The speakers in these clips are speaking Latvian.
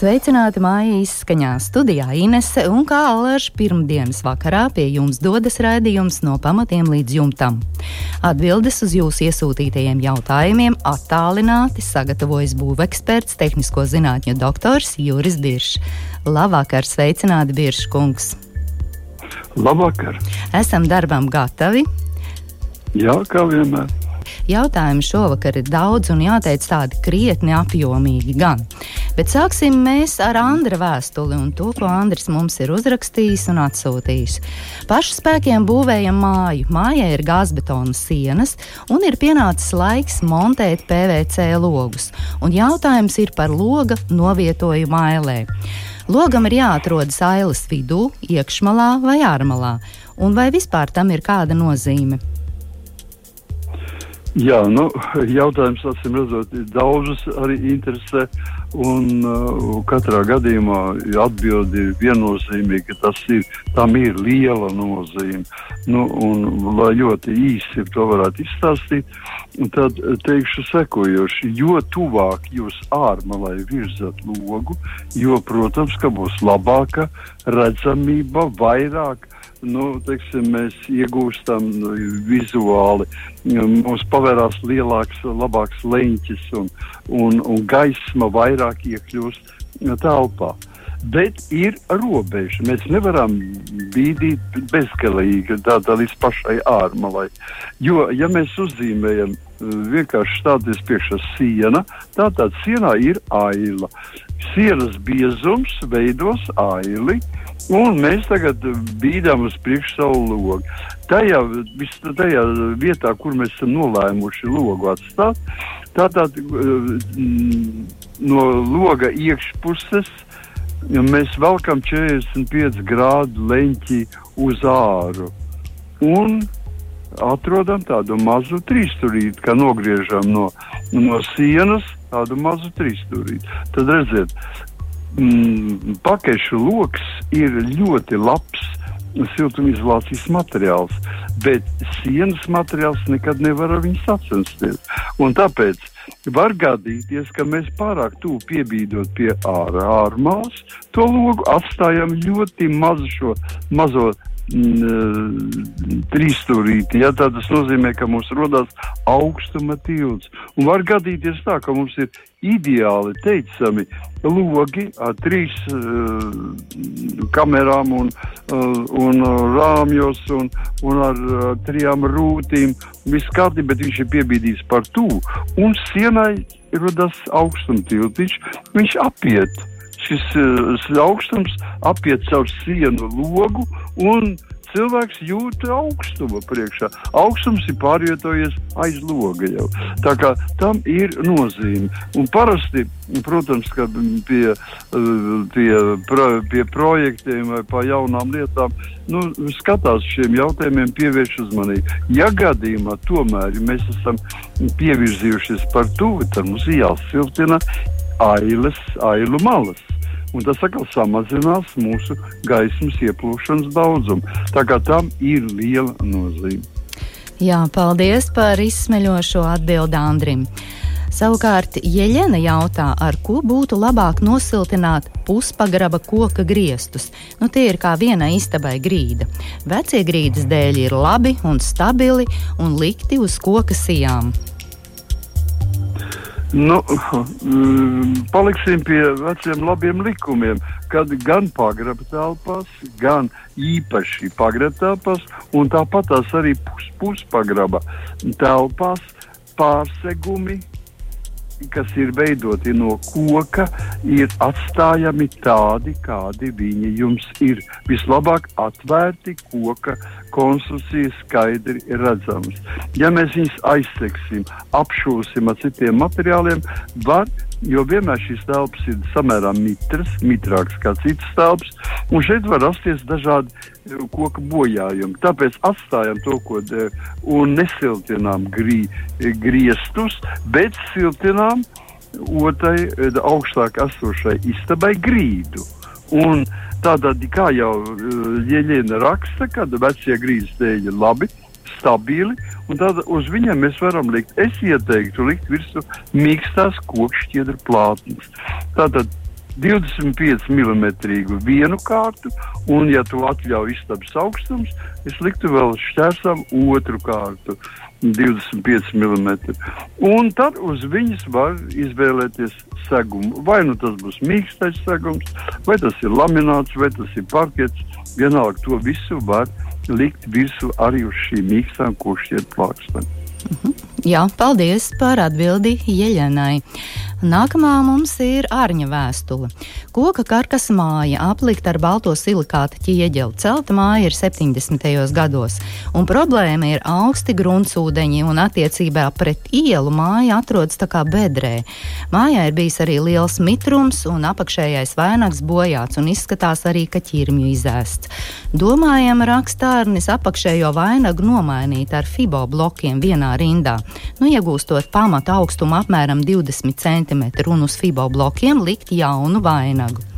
Sveicināti māja izskaņā studijā Inese un kā alaž pirmdienas vakarā pie jums dodas raidījums no pamatiem līdz jumtam. Atbildes uz jūsu iesūtītajiem jautājumiem attālināti sagatavojas būveksperts, tehnisko zinātņu doktors Juris Biršs. Labvakar, sveicināti Biršs kungs! Labvakar! Esam darbam gatavi! Jā, kā vienmēr! Jautājumi šovakar ir daudz un jāteic tādi krietni apjomīgi gan. Bet sāksim mēs ar Andra vēstuli un to, ko Andris mums ir uzrakstījis un atsūtījis. Pašu spēkiem būvējam māju. Mājai ir gāzbetona sienas un ir pienācis laiks montēt PVC logus. Un jautājums ir par loga novietojumu ailē. Logam ir jāatrodas ailes vidū, iekšmalā vai ārmalā, un vai vispār tam ir kāda nozīme? Jā, nu, jautājums, acīm redzot, daudzus arī interesē. Un uh, katrā gadījumā atbildi ir viennozīmīga, tas ir, tam ir liela nozīme. Nu, un, lai ļoti īsi to varētu izstāstīt, tad teikšu sekojoši, jo tuvāk jūs ārmalai virzat logu, jo, protams, ka būs labāka redzamība, vairāk nu, teiksim, mēs iegūstam nu, vizuāli. Mums pavērās lielāks, labāks leņķis un, un, un gaisma vairāk iekļūst telpā. Bet ir robeža. Mēs nevaram bīdīt bezgalīgi tādā līdz pašai ārmalai. Jo, ja mēs uzzīmējam vienkārši stāties priekšā siena, tad sienā ir aila. Sienas biezums veidos aili, Un mēs tagad bīdām uz priekšu savu logu. Tajā, vis, tajā vietā, kur mēs esam nolēmuši logu atstāt, tātad mm, no loga iekšpuses mēs velkam 45 grādu leņķi uz āru. Un atrodam tādu mazu trīsstūrīti, kā nogriežam no, no sienas tādu mazu trīsstūrīti. Tad redziet, mm, pakešu lokus ir ļoti labs siltumizolācijas materiāls, bet sienas materiāls nekad nevar ar viņu sacensties. Un tāpēc var gadīties, ka mēs pārāk tuvu piebīdot pie ārā ārmās, to logu atstājam ļoti mazu šo mazo trīsstūrīti. Ja, tas nozīmē, ka mums rodas augstuma tilts. Un var gadīties tā, ka mums ir ideāli teicami logi ar trīs uh, kamerām un, uh, un rāmjos un, un ar uh, trijām rūtīm. Viss kārtībā, bet viņš ir piebīdīts par tuvu. Un sienai rodas augstuma tiltiņš, viņš apiet šis uh, augstums apiet caur sienu logu un cilvēks jūt augstumu priekšā. Augstums ir pārvietojies aiz loga jau. Tā kā tam ir nozīme. Un parasti, protams, ka pie, pie, pie projektiem vai pa jaunām lietām nu, skatās šiem jautājumiem, pievērš uzmanību. Ja gadījumā tomēr mēs esam pievirzījušies par tuvu, tad mums jāsiltina ailes, ailu malas un tas atkal samazinās mūsu gaismas ieplūšanas daudzumu. Tā kā tam ir liela nozīme. Jā, paldies par izsmeļošo atbildi Andrim. Savukārt, Jeļena jautā, ar ko būtu labāk nosiltināt puspagraba koka griestus. Nu, tie ir kā viena istabai grīda. Vecie grīdas dēļ ir labi un stabili un likti uz koka sijām. Nu, mm, paliksim pie veciem labiem likumiem, kad gan pagraba telpās, gan īpaši pagraba telpās, un tāpat arī pus, puspagraba telpās pārsegumi kas ir veidoti no koka, ir atstājami tādi, kādi viņi jums ir. Vislabāk atvērti koka konstrukcijas skaidri redzamas. Ja mēs viņus aizseksim, apšūsim ar citiem materiāliem, var jo vienmēr šīs telpas ir samērā mitras, mitrākas kā citas telpas, un šeit var rasties dažādi eh, koku bojājumi. Tāpēc atstājam to, ko dēļ, un nesiltinām grī, griestus, bet siltinām otrai augstāk esošai istabai grīdu. Un Tātad, kā jau Jēlēna raksta, kad vecie grīzes dēļ ir labi, stabili, un tad uz viņiem mēs varam likt, es ieteiktu likt virsū mīkstās kokšķiedra plātnes. Tātad 25 mm vienu kārtu, un, ja tu atļauj istabas augstums, es liktu vēl šķērsām otru kārtu. 25 mm. Un tad uz viņas var izvēlēties segumu. Vai nu tas būs mīkstais segums, vai tas ir lamināts, vai tas ir parkets. Vienalga to visu var likt virsū arī uz šīm mīkstām, ko šķiet plākstām. Mhm. Jā, paldies par atbildi Jeļenai. Nākamā mums ir ārņa vēstule. Koka karkas māja aplikta ar balto silikāta ķieģeli. Celta māja ir 70. gados, un problēma ir augsti gruntsūdeņi, un attiecībā pret ielu māja atrodas tā kā bedrē. Mājā ir bijis arī liels mitrums, un apakšējais vainags bojāts, un izskatās arī, ka ķirmju izēsts. Domājam, rakstārnis apakšējo vainagu nomainīt ar fibo blokiem vienā rindā, nu, iegūstot pamata augstumu apmēram 20 cm cm un uz fibo blokiem likt jaunu vainagu.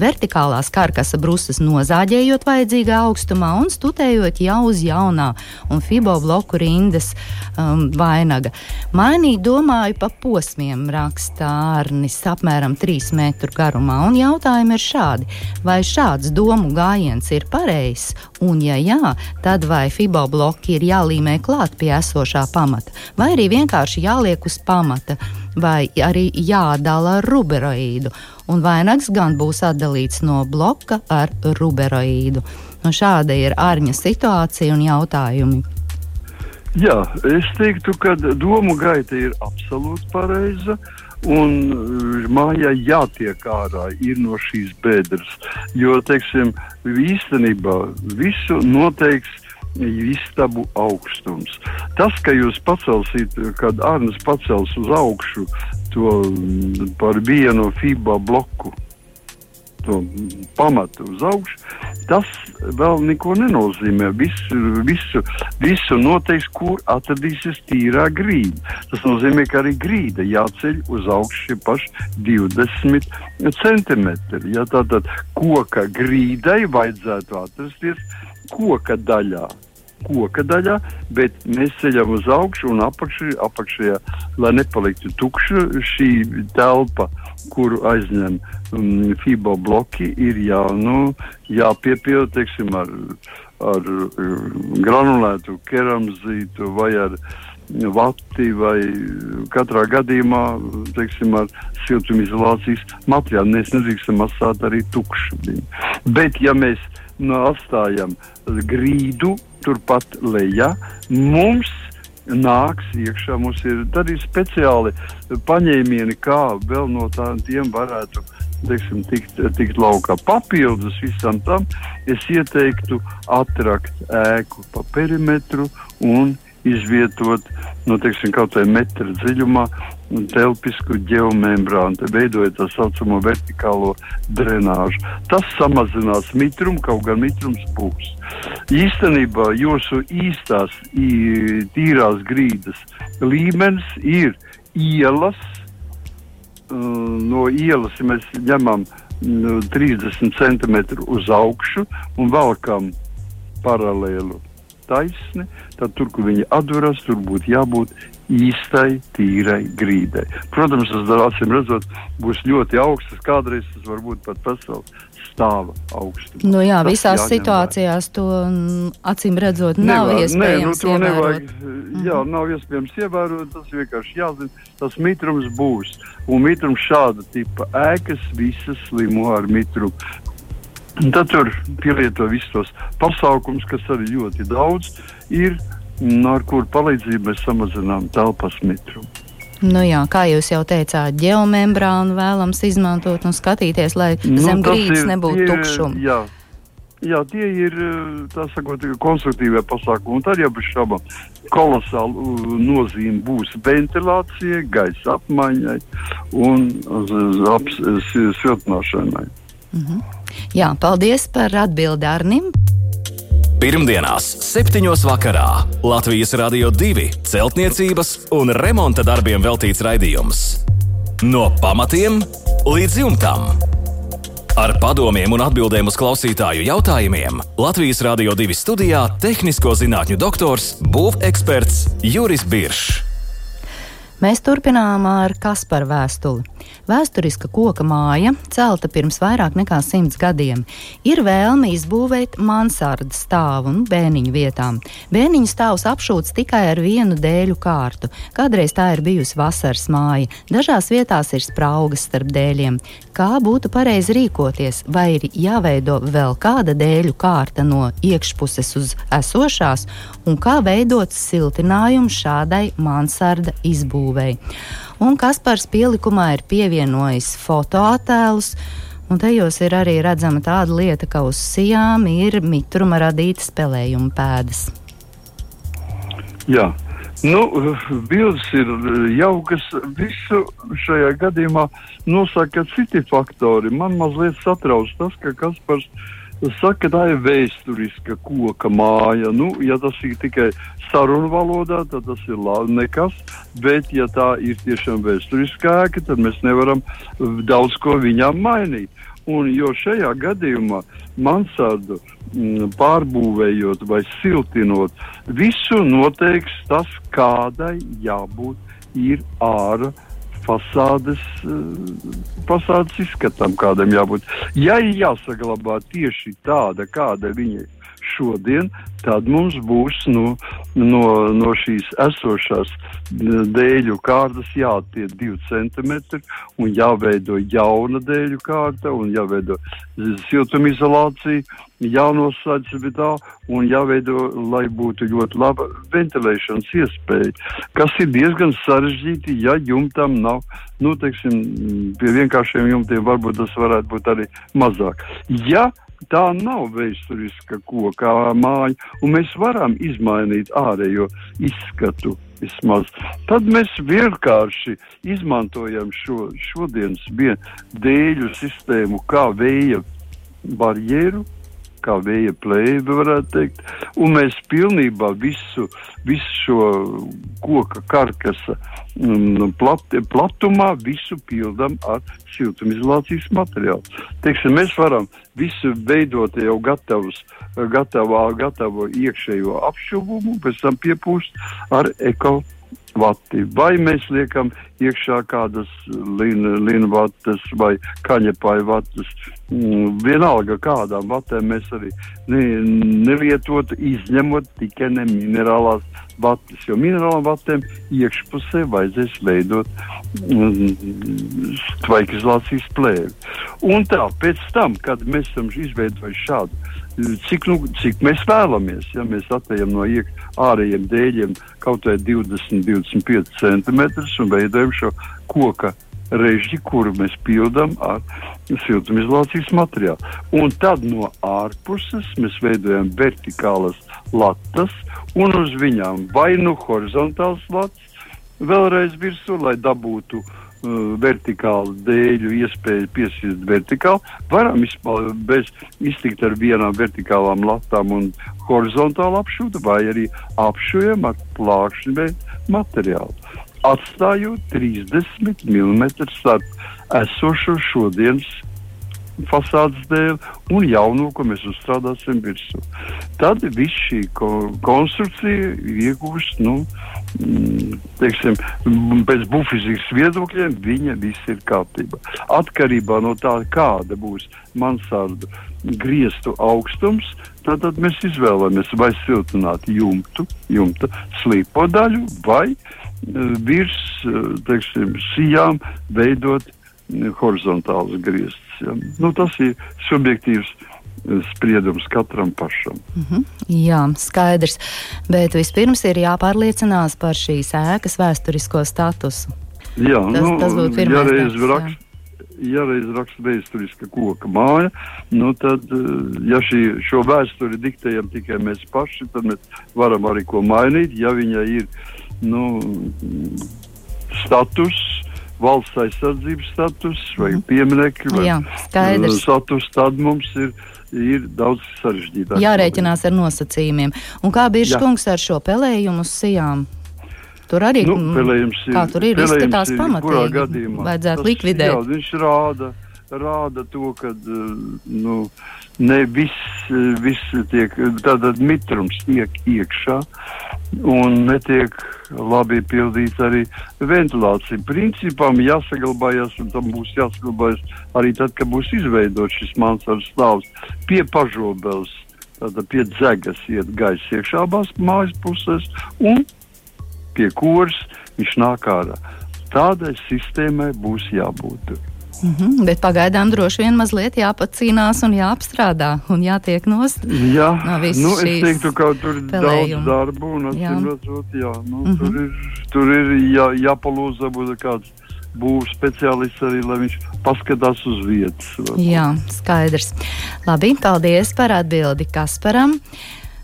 Vertikālās karkasa brusas nozāģējot vajadzīgā augstumā un studējot jau uz jaunā un fibo bloku rindas um, vainaga. Mainīt domāju pa posmiem rakstā Arnis apmēram 3 metru garumā un jautājumi ir šādi. Vai šāds domu gājiens ir pareizs? Un ja jā, tad vai fibo bloki ir jālīmē klāt pie esošā pamata vai arī vienkārši jāliek uz pamata? vai arī jādala ar ruberoīdu, un vainags gan būs atdalīts no bloka ar ruberoīdu. Nu, šāda ir ārņa situācija un jautājumi. Jā, es teiktu, ka domu gaita ir absolūti pareiza. Un uh, mājā jātiek ārā no šīs bedres. Jo, teiksim, īstenībā visu noteiks istabu augstums. Tas, ka jūs pacelsiet, kad Arnēs pacels uz augšu to par vienu FIBA bloku, to pamatu uz augšu, tas vēl neko nenozīmē. Visu, visu, visu noteiks, kur atradīsies tīrā grīda. Tas nozīmē, ka arī grīda jāceļ uz augšu šie paši 20 centimetri. Ja, tātad koka grīdai vajadzētu atrasties koka daļā. Koka daļā, bet mēs ceļam uz augšu un apakšā, apakšējā, lai nepaliktu tukša šī telpa, kuru aizņem um, FIBO bloki, ir jā, nu, jāpiepilda, teiksim, ar, ar granulētu keramzītu vai ar vati vai katrā gadījumā, teiksim, ar siltumizolācijas materiālu. Mēs nedrīkstam atstāt arī tukšu. Bet, ja mēs nu, atstājam grīdu turpat lejā, mums nāks iekšā. Mums ir arī speciāli paņēmieni, kā vēl no tādiem varētu teiksim, tikt, tikt laukā. Papildus visam tam es ieteiktu atrakt ēku pa perimetru un izvietot nu, teiksim, kaut vai metra dziļumā telpisku geomembrānu, veidojot tā saucamo vertikālo drenāžu. Tas samazinās mitrumu, kaut gan mitrums būs. Īstenībā jūsu īstās tīrās grīdas līmenis ir ielas. No ielas, ja mēs ņemam 30 cm uz augšu un valkam paralēlu taisni, tad tur, kur viņi atveras, tur būtu jābūt īstai, tīrai grīdai. Protams, tas acīm redzot, būs ļoti augsts. Kādreiz tas var būt pat pasaules stāva augstums. Nu jā, tas visās situācijās to acīm redzot nav Nevar, iespējams nē, nu, nevajag, mm. Jā, nav iespējams ievērot, tas vienkārši jāzina, tas mitrums būs. Un mitrums šāda tipa ēkas visas slimo ar mitrumu. Un tad tur pielieto visus tos pasākumus, kas arī ļoti daudz ir, ar kuru palīdzību mēs samazinām telpas mitrumu. Nu jā, kā jūs jau teicāt, geomembrānu vēlams izmantot un skatīties, lai nu, zem grīdas nebūtu tukšuma. Jā, jā, tie ir tā sakot, konstruktīvie pasākumi. Un tad jau bez šaubām kolosāla nozīme būs ventilācijai, gaisa apmaiņai un siltināšanai. Mm -hmm. Jā, paldies par atbildi Arnim. Pirmdienās, 7. vakarā Latvijas Rādio 2 celtniecības un remonta darbiem veltīts raidījums. No pamatiem līdz jumtam. Ar padomiem un atbildēm uz klausītāju jautājumiem Latvijas Rādio 2 studijā - tehnisko zinātņu doktors, būveksperts Juris Biršs. Mēs turpinām ar Kasparu vēstuli. Vēsturiska koka māja, celta pirms vairāk nekā simts gadiem, ir vēlme izbūvēt mansardas stāvu un bēniņu vietām. Bēniņu stāvs apšūts tikai ar vienu dēļu kārtu. Kādreiz tā ir bijusi vasaras māja, dažās vietās ir spraugas starp dēļiem. Kā būtu pareizi rīkoties, vai ir jāveido vēl kāda dēļu kārta no iekšpuses uz esošās, un kā veidot siltinājumu šādai mansarda izbūvēšanai? Un Kaspars pielikumā ir pievienojis fotoattēlus. Un tajos ir arī redzama tāda lieta, ka uz sijām ir mitruma radīta spēlējuma pēdas. Jā, nu, bildes ir jaukas. Visu šajā gadījumā nosaka citi faktori. Man mazliet satrauc tas, ka Kaspars saka, ka tā ir vēsturiska koka māja. Nu, ja tas ir tikai sarunu valodā, tad tas ir labi nekas. Bet, ja tā ir tiešām vēsturiskā ēka, tad mēs nevaram daudz ko viņām mainīt. Un, jo šajā gadījumā mansardu mm, pārbūvējot vai siltinot, visu noteiks tas, kādai jābūt ir ārā fasādes, fasādes izskatam, kādam jābūt. Ja ir jāsaglabā tieši tāda, kāda viņa ir šodien, tad mums būs nu, no, no šīs esošās dēļu kārtas jātiek divi centimetri un jāveido jauna dēļu kārta un jāveido siltumizolācija, jānoslēdz vidā un jāveido, lai būtu ļoti laba ventilēšanas iespēja, kas ir diezgan sarežģīti, ja jumtam nav, nu, teiksim, pie vienkāršiem jumtiem varbūt tas varētu būt arī mazāk. Ja tā nav vēsturiska koka māja, un mēs varam izmainīt ārējo izskatu. Vismaz. Tad mēs vienkārši izmantojam šo šodienas dēļu sistēmu kā vēja barjeru, kā vēja plēve, varētu teikt. Un mēs pilnībā visu, visu šo koka karkasa mm, plat, platumā visu pildam ar siltumizolācijas materiālu. Teiksim, mēs varam visu veidot jau gatavus, gatavā, gatavo iekšējo apšuvumu, pēc tam piepūst ar eko vati. Vai mēs liekam iekšā kādas līnijas vatas vai kaņepāju vatas. Mm, vienalga, kādām vatēm mēs arī ne, nelietotu, izņemot tikai ne minerālās vatas, jo minerālām vatēm iekšpusē vajadzēs veidot mm, tvaikizolācijas plēvi. Un tā, pēc tam, kad mēs esam izveidojuši šādu cik, nu, cik mēs vēlamies. Ja mēs atejam no iek, ārējiem dēļiem kaut vai 20, 25 centimetrus un veidojam šo koka režģi, kuru mēs pildām ar siltumizolācijas materiālu. Un tad no ārpuses mēs veidojam vertikālas latas un uz viņām vai nu horizontāls lats vēlreiz virsū, lai dabūtu uh, vertikālu dēļu iespēju piesist vertikāli, varam bez, iztikt ar vienām vertikālām latām un horizontāli apšūta, vai arī apšujam ar plākšņu materiālu. Atstājot 30 mm starp esošo šodienas fasādes dēļ un jauno, ko mēs uzstrādāsim virsū. Tad viss šī ko, konstrukcija iegūst, nu, mm, teiksim, pēc bufizikas viedokļiem, viņa viss ir kārtībā. Atkarībā no tā, kāda būs mansardu griestu augstums, tad, tad mēs izvēlamies vai siltināt jumtu, jumta slīpo daļu, vai virs, uh, teiksim, sijām veidot uh, horizontāls griestus. Ja. Nu, tas ir subjektīvs eh, spriedums katram pašam. Mm -hmm. Jā, skaidrs. Bet vispirms ir jāpārliecinās par šīs ēkas vēsturisko statusu. Jā, tas, nu, tas būtu pirmais. Ja reiz rakst, ja reiz raksta vēsturiska koka māja, nu tad, ja šī, šo vēsturi diktējam tikai mēs paši, tad mēs varam arī ko mainīt, ja viņa ir, nu, status, valsts aizsardzības status vai vai Jā, skaidrs. status, tad mums ir ir daudz sarežģītāk. Jārēķinās ar nosacījumiem. Un kā bieži kungs ar šo pelējumu uz sijām? Tur arī nu, pelējums ir. Kā tur ir izskatās pamatīgi? Vajadzētu tas, likvidēt. Jā, viņš rāda, rāda to, ka nu, ne viss, viss tiek, tātad mitrums tiek iekšā un netiek labi pildīts arī ventilācija. Principam jāsaglabājas, un tam būs jāsaglabājas arī tad, kad būs izveidots šis mansardas stāvs pie pažobeles. Tātad pie dzegas iet gaisa iekšā abās mājas pusēs, un pie kuras viņš nāk ārā. Tādai sistēmai būs jābūt. Mm -hmm, bet pagaidām droši vien mazliet jāpacīnās un jāapstrādā un jātiek nost. Jā, no nu, es teiktu, ka tur ir pelējuma. daudz darbu un acīm redzot, jā, nu, mm -hmm. tur ir, tur ir jā, jāpalūza būt kāds būs speciālists arī, lai viņš paskatās uz vietas. Jā, skaidrs. Labi, paldies par atbildi Kasparam.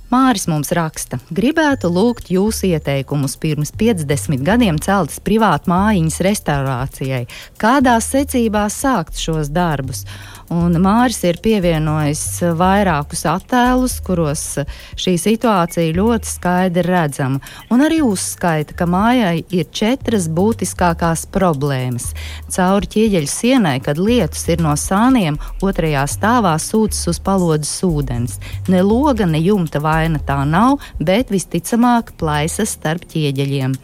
Māris mums raksta, gribētu lūgt jūsu ieteikumus pirms 50 gadiem celtas privātu mājiņas restaurācijai. Kādā secībā sākt šos darbus? Un Māris ir pievienojis vairākus attēlus, kuros šī situācija ļoti skaidri redzama. Un arī uzskaita, ka mājai ir četras būtiskākās problēmas. Cauri ķieģeļu sienai, kad lietus ir no sāniem, otrajā stāvā sūcas uz palodzes ūdens. Ne loga, ne jumta vaina tā nav, bet visticamāk plaisas starp ķieģeļiem.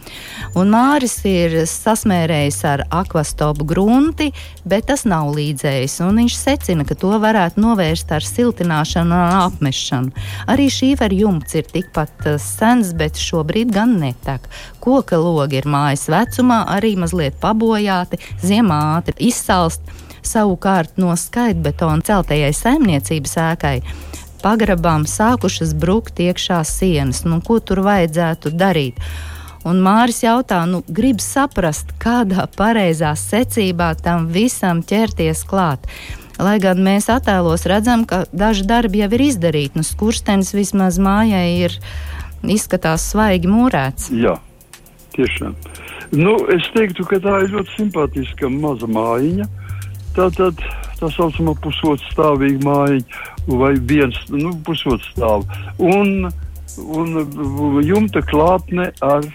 Un Māris ir sasmērējis ar akvastopu grunti, bet tas nav līdzējis. Viņš secina, ka to varētu novērst ar siltināšanu un apmešanu. Arī šīferu jumts ir tikpat eh, sens, bet šobrīd gan netek. Koka logi ir mājas vecumā, arī mazliet pabojāti, ziemā ātri izsalst. Savukārt no skaitbetona celtajai saimniecības ēkai pagrabām sākušas brukt iekšā sienas. Nu, ko tur vajadzētu darīt? Un Māris jautā, nu, grib saprast, kādā pareizā secībā tam visam ķerties klāt. Lai gan mēs attēlos redzam, ka daži darbi jau ir izdarīti, nu skurstenis vismaz mājai ir izskatās svaigi mūrēts. Jā, tiešām. Nu, es teiktu, ka tā ir ļoti simpātiska maza mājiņa. Tā tad tā saucamā pusotstāvīga mājiņa vai viens nu, pusotstāv. Un, un jumta klātne ar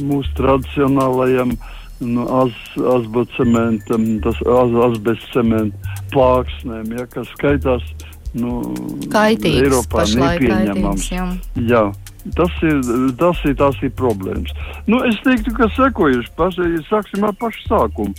mūsu tradicionālajiem nu, az, azbocementam, tas az, azbestcementam plāksnēm, ja, kas skaitās nu, Kaitīgs, Eiropā nepieņemams. Jā. jā. Tas ir, tas ir, tās ir problēmas. Nu, es teiktu, ka sekojuši, sāksim ar pašu sākumu.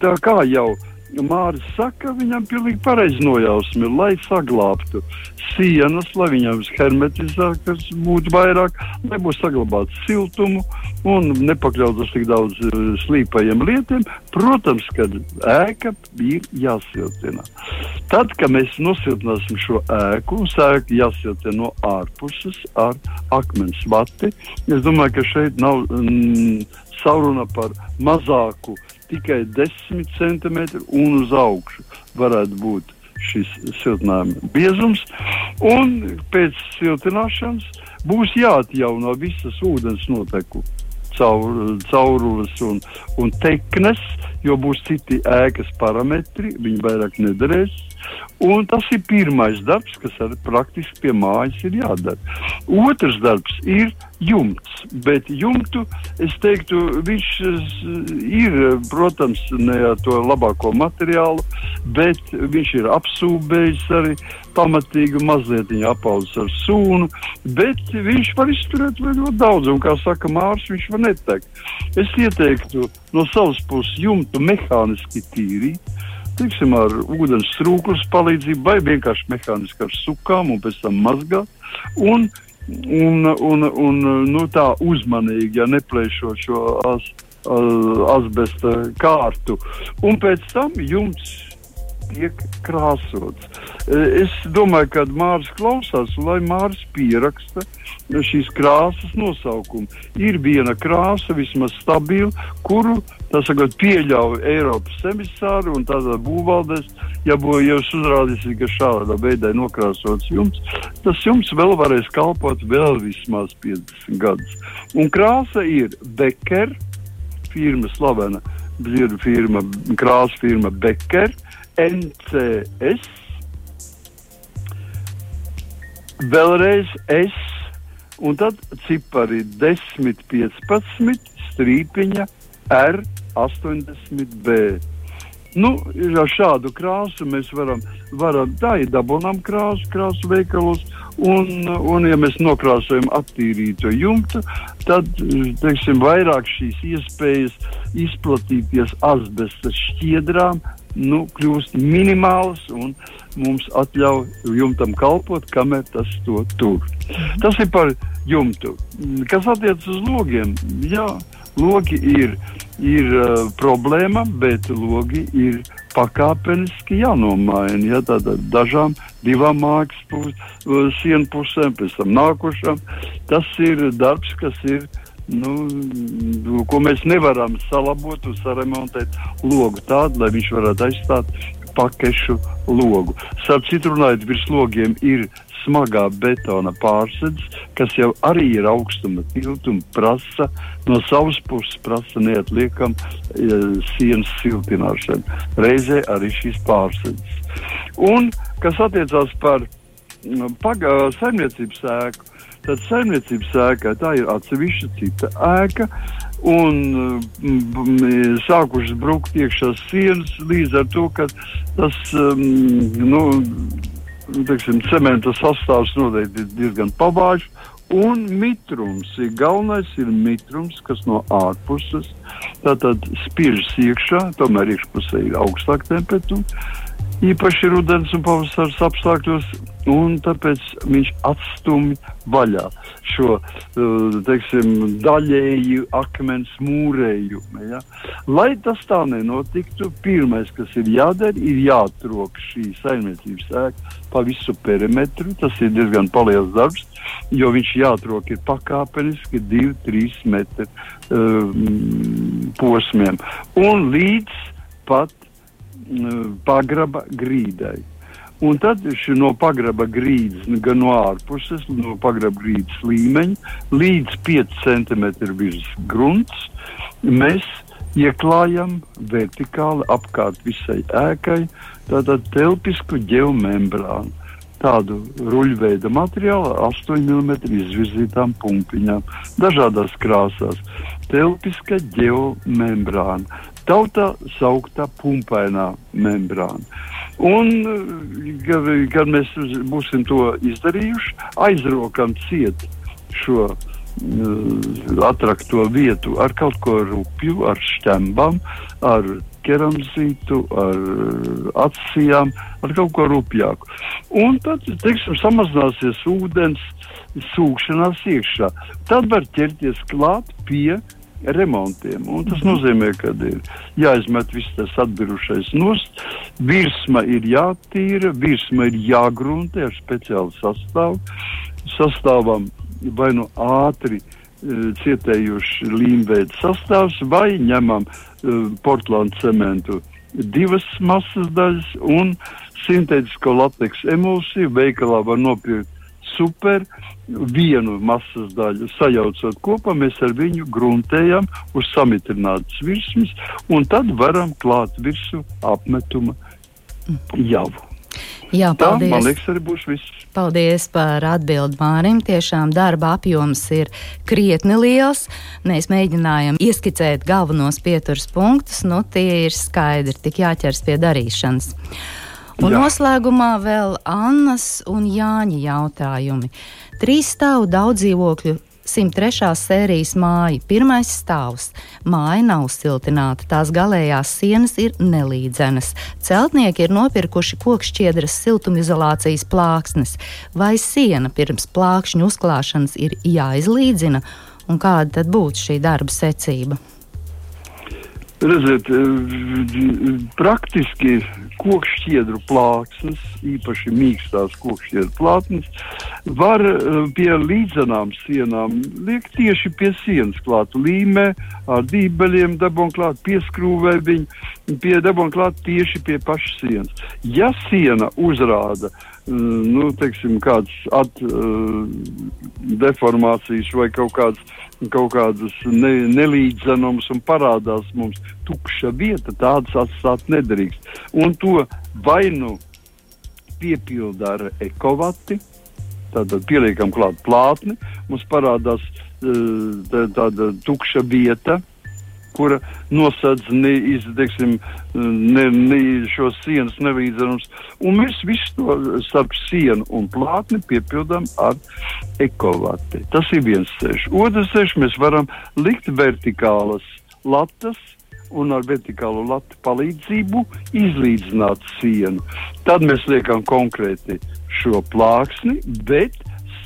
Tā kā jau Mārcis saka, viņam pilnīgi pareizi nojausmi, lai saglabātu sienas, lai viņam hermetizētas būtu vairāk, lai būtu saglabāts siltumu un nepakļautas tik daudz uh, slīpajiem lietiem. Protams, ka ēka ir jāsiltina. Tad, kad mēs nosiltināsim šo ēku, sēka jāsiltina no ārpuses ar akmens vati. Es domāju, ka šeit nav mm, saruna par mazāku tikai 10 centimetri un uz augšu varētu būt šis siltinājuma biezums. Un pēc siltināšanas būs jāatjauno visas ūdens noteku caur, caurules un, un teknes, jo būs citi ēkas parametri, viņi vairāk nederēs. Un tas ir pirmais darbs, kas arī praktiski pie mājas ir jādara. Otrs darbs ir jumts, bet jumtu, es teiktu, viņš ir, protams, ne ar to labāko materiālu, bet viņš ir apsūbējis arī pamatīgi, mazliet apaudzis ar sūnu, bet viņš var izturēt ļoti daudz, un kā saka Mārs, viņš var netekt. Es ieteiktu no savas puses jumtu mehāniski tīrīt tiksim, ar ūdens trūklas palīdzību, vai vienkārši mehāniski ar sukām un pēc tam mazgāt. Un, un, un, un nu, tā uzmanīgi, ja neplēšot šo as, asbesta kārtu. Un pēc tam jums tiek krāsots. Eh, es domāju, ka Mārcis klausās, lai Mārcis pieraksta šīs krāsas nosaukumu. Ir viena krāsa, vismaz stabila, kuru sakot, pieļauj Eiropas emisāri un tādā būvvaldēs. Ja jau uzrādīts, ka šādā veidā ir nokrāsots jumts, tas jumts vēl varēs kalpot vēl vismaz 50 gadus. Un krāsa ir Becker, firma slavena dzirdu firma, krāsa firma Becker, NCS, vēlreiz S, un tad cipari 10, 15, strīpiņa R80B. Nu, ar šādu krāsu mēs varam, varam tā ir dabūnām krāsu, krāsu veikalos, un, un ja mēs nokrāsojam attīrīto jumtu, tad, teiksim, vairāk šīs iespējas izplatīties asbesta šķiedrām, nu, kļūst minimāls un mums atļauj jumtam kalpot, kamēr tas to tur. Tas ir par jumtu. Kas attiecas uz logiem, jā, logi ir ir uh, problēma, bet logi ir pakāpeniski jānomaina. Ja, Tātad dažām divām mākslas pus, uh, sienu pusēm, pēc tam nākošām. Tas ir darbs, kas ir. Nu, ko mēs nevaram salabot un saremontēt logu tādu, lai viņš varētu aizstāt pakešu logu. Starp citu, runājot, virs logiem ir smagā betona pārsēdz, kas jau arī ir augstuma tiltuma, prasa no savas puses prasa neatliekam e, sienas siltināšanu. Reizē arī šīs pārsēdzes. Un, kas attiecās par pagā, saimniecības ēku, tad saimniecības ēkā tā ir atsevišķa cita ēka. Un mm, sākušas brukt iekšā sienas līdz ar to, ka tas um, nu, teiksim, cementa sastāvs noteikti ir diezgan pavāžs. Un mitrums ir galvenais, ir mitrums, kas no ārpuses spiežas iekšā, tomēr iekšpusē ir augstāka temperatūra. Īpaši rudens un pavasaris apstākļos, un tāpēc viņš atstumj vaļā šo uh, teiksim, daļēju akmens mūrējumu. Ja? Lai tas tā nenotiktu, pirmais, kas ir jādara, ir jāatrok šī saimniecības ēka pa visu perimetru. Tas ir diezgan paliels darbs, jo viņš jāatrok ir pakāpeniski 2-3 metru um, posmiem un līdz pat pagraba grīdai. Un tad no pagraba grīdas, gan no ārpuses, no pagraba grīdas līmeņa līdz 5 cm virs grunts, mēs ieklājam vertikāli apkārt visai ēkai tādu telpisku geomembrānu. Tādu ruļveida materiālu ar 8 mm izvirzītām pumpiņām, dažādās krāsās. Telpiska geomembrāna tautā sauktā pumpainā membrāna. Un, kad, mēs būsim to izdarījuši, aizrokam ciet šo uh, atrakto vietu ar kaut ko rupju, ar šķembām, ar keramzītu, ar acīm, ar kaut ko rupjāku. Un tad, teiksim, samazināsies ūdens sūkšanās iekšā. Tad var ķerties klāt pie remontiem. Un tas nozīmē, ka ir jāizmet viss tas atbirušais nost, virsma ir jātīra, virsma ir jāgruntē ar speciālu sastāvu. Sastāvam vai nu ātri uh, cietējuši līmveida sastāvs, vai ņemam uh, portugānu cementu divas masas daļas un sintētisko lateksu emulsiju. Veikalā var nopirkt super vienu masas daļu sajaucot kopā, mēs ar viņu gruntējam uz samitrinātas virsmas, un tad varam klāt virsmu apmetuma javu. Jā, paldies. Tā, man liekas, arī būs viss. Paldies par atbildi Mārim. Tiešām darba apjoms ir krietni liels. Mēs mēģinājām ieskicēt galvenos pieturas punktus, nu tie ir skaidri, tik jāķers pie darīšanas. Un Jā. noslēgumā vēl Annas un Jāņa jautājumi. Trīs stāvu daudz dzīvokļu 103. sērijas māja, pirmais stāvs. Māja nav siltināta, tās galējās sienas ir nelīdzenas. Celtnieki ir nopirkuši kokšķiedras siltumizolācijas plāksnes. Vai siena pirms plākšņu uzklāšanas ir jāizlīdzina, un kāda tad būtu šī darba secība? Redziet, praktiski kokšķiedru plāksnes, īpaši mīkstās kokšķiedru plāksnes, var pie līdzenām sienām liekt tieši pie sienas klātu līmē, ar dībeļiem dabon klāt, pieskrūvē viņu, pie dabon klāt tieši pie pašas sienas. Ja siena uzrāda uh, nu, teiksim, kādas at, uh, deformācijas vai kaut kādas, kaut kādas ne, nelīdzenums un parādās mums tukša vieta, tādas atstāt nedrīkst. Un to vai nu piepilda ar ekovati, tātad pieliekam klāt plātni, mums parādās uh, tāda tukša vieta, kura nosedz ne, teiksim, ne, ne, šo sienas nelīdzenums. Un mēs visu to starp sienu un plātni piepildām ar ekovati. Tas ir viens ceļš. Otrs ceļš mēs varam likt vertikālas latas un ar vertikālo latu palīdzību izlīdzināt sienu. Tad mēs liekam konkrēti šo plāksni, bet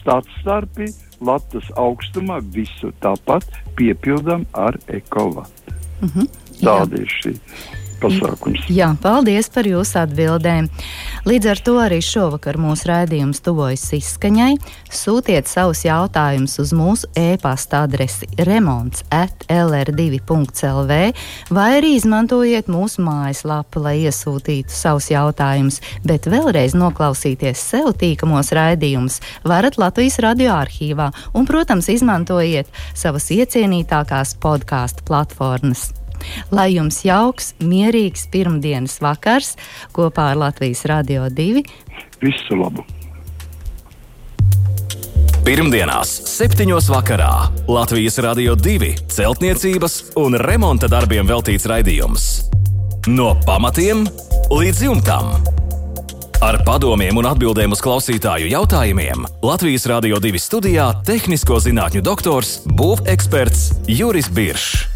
starpstarpī latas augstumā visu tāpat piepildām ar ekovatu. Mm -hmm. Tāda ir šī pasākums. Jā, paldies par jūsu atbildēm. Līdz ar to arī šovakar mūsu raidījums tuvojas izskaņai. Sūtiet savus jautājumus uz mūsu e-pasta adresi remonds at lr2.lv vai arī izmantojiet mūsu mājaslapu, lai iesūtītu savus jautājumus, bet vēlreiz noklausīties sev tīkamos raidījumus varat Latvijas radio arhīvā un, protams, izmantojiet savas iecienītākās podkāstu platformas. Lai jums jauks, mierīgs pirmdienas vakars kopā ar Latvijas Rādio 2. Visu labu! Pirmdienās, 7. vakarā Latvijas Rādio 2 celtniecības un remonta darbiem veltīts raidījums. No pamatiem līdz jumtam. Ar padomiem un atbildēm uz klausītāju jautājumiem Latvijas Rādio 2 studijā - tehnisko zinātņu doktors, būveksperts Juris Biršs.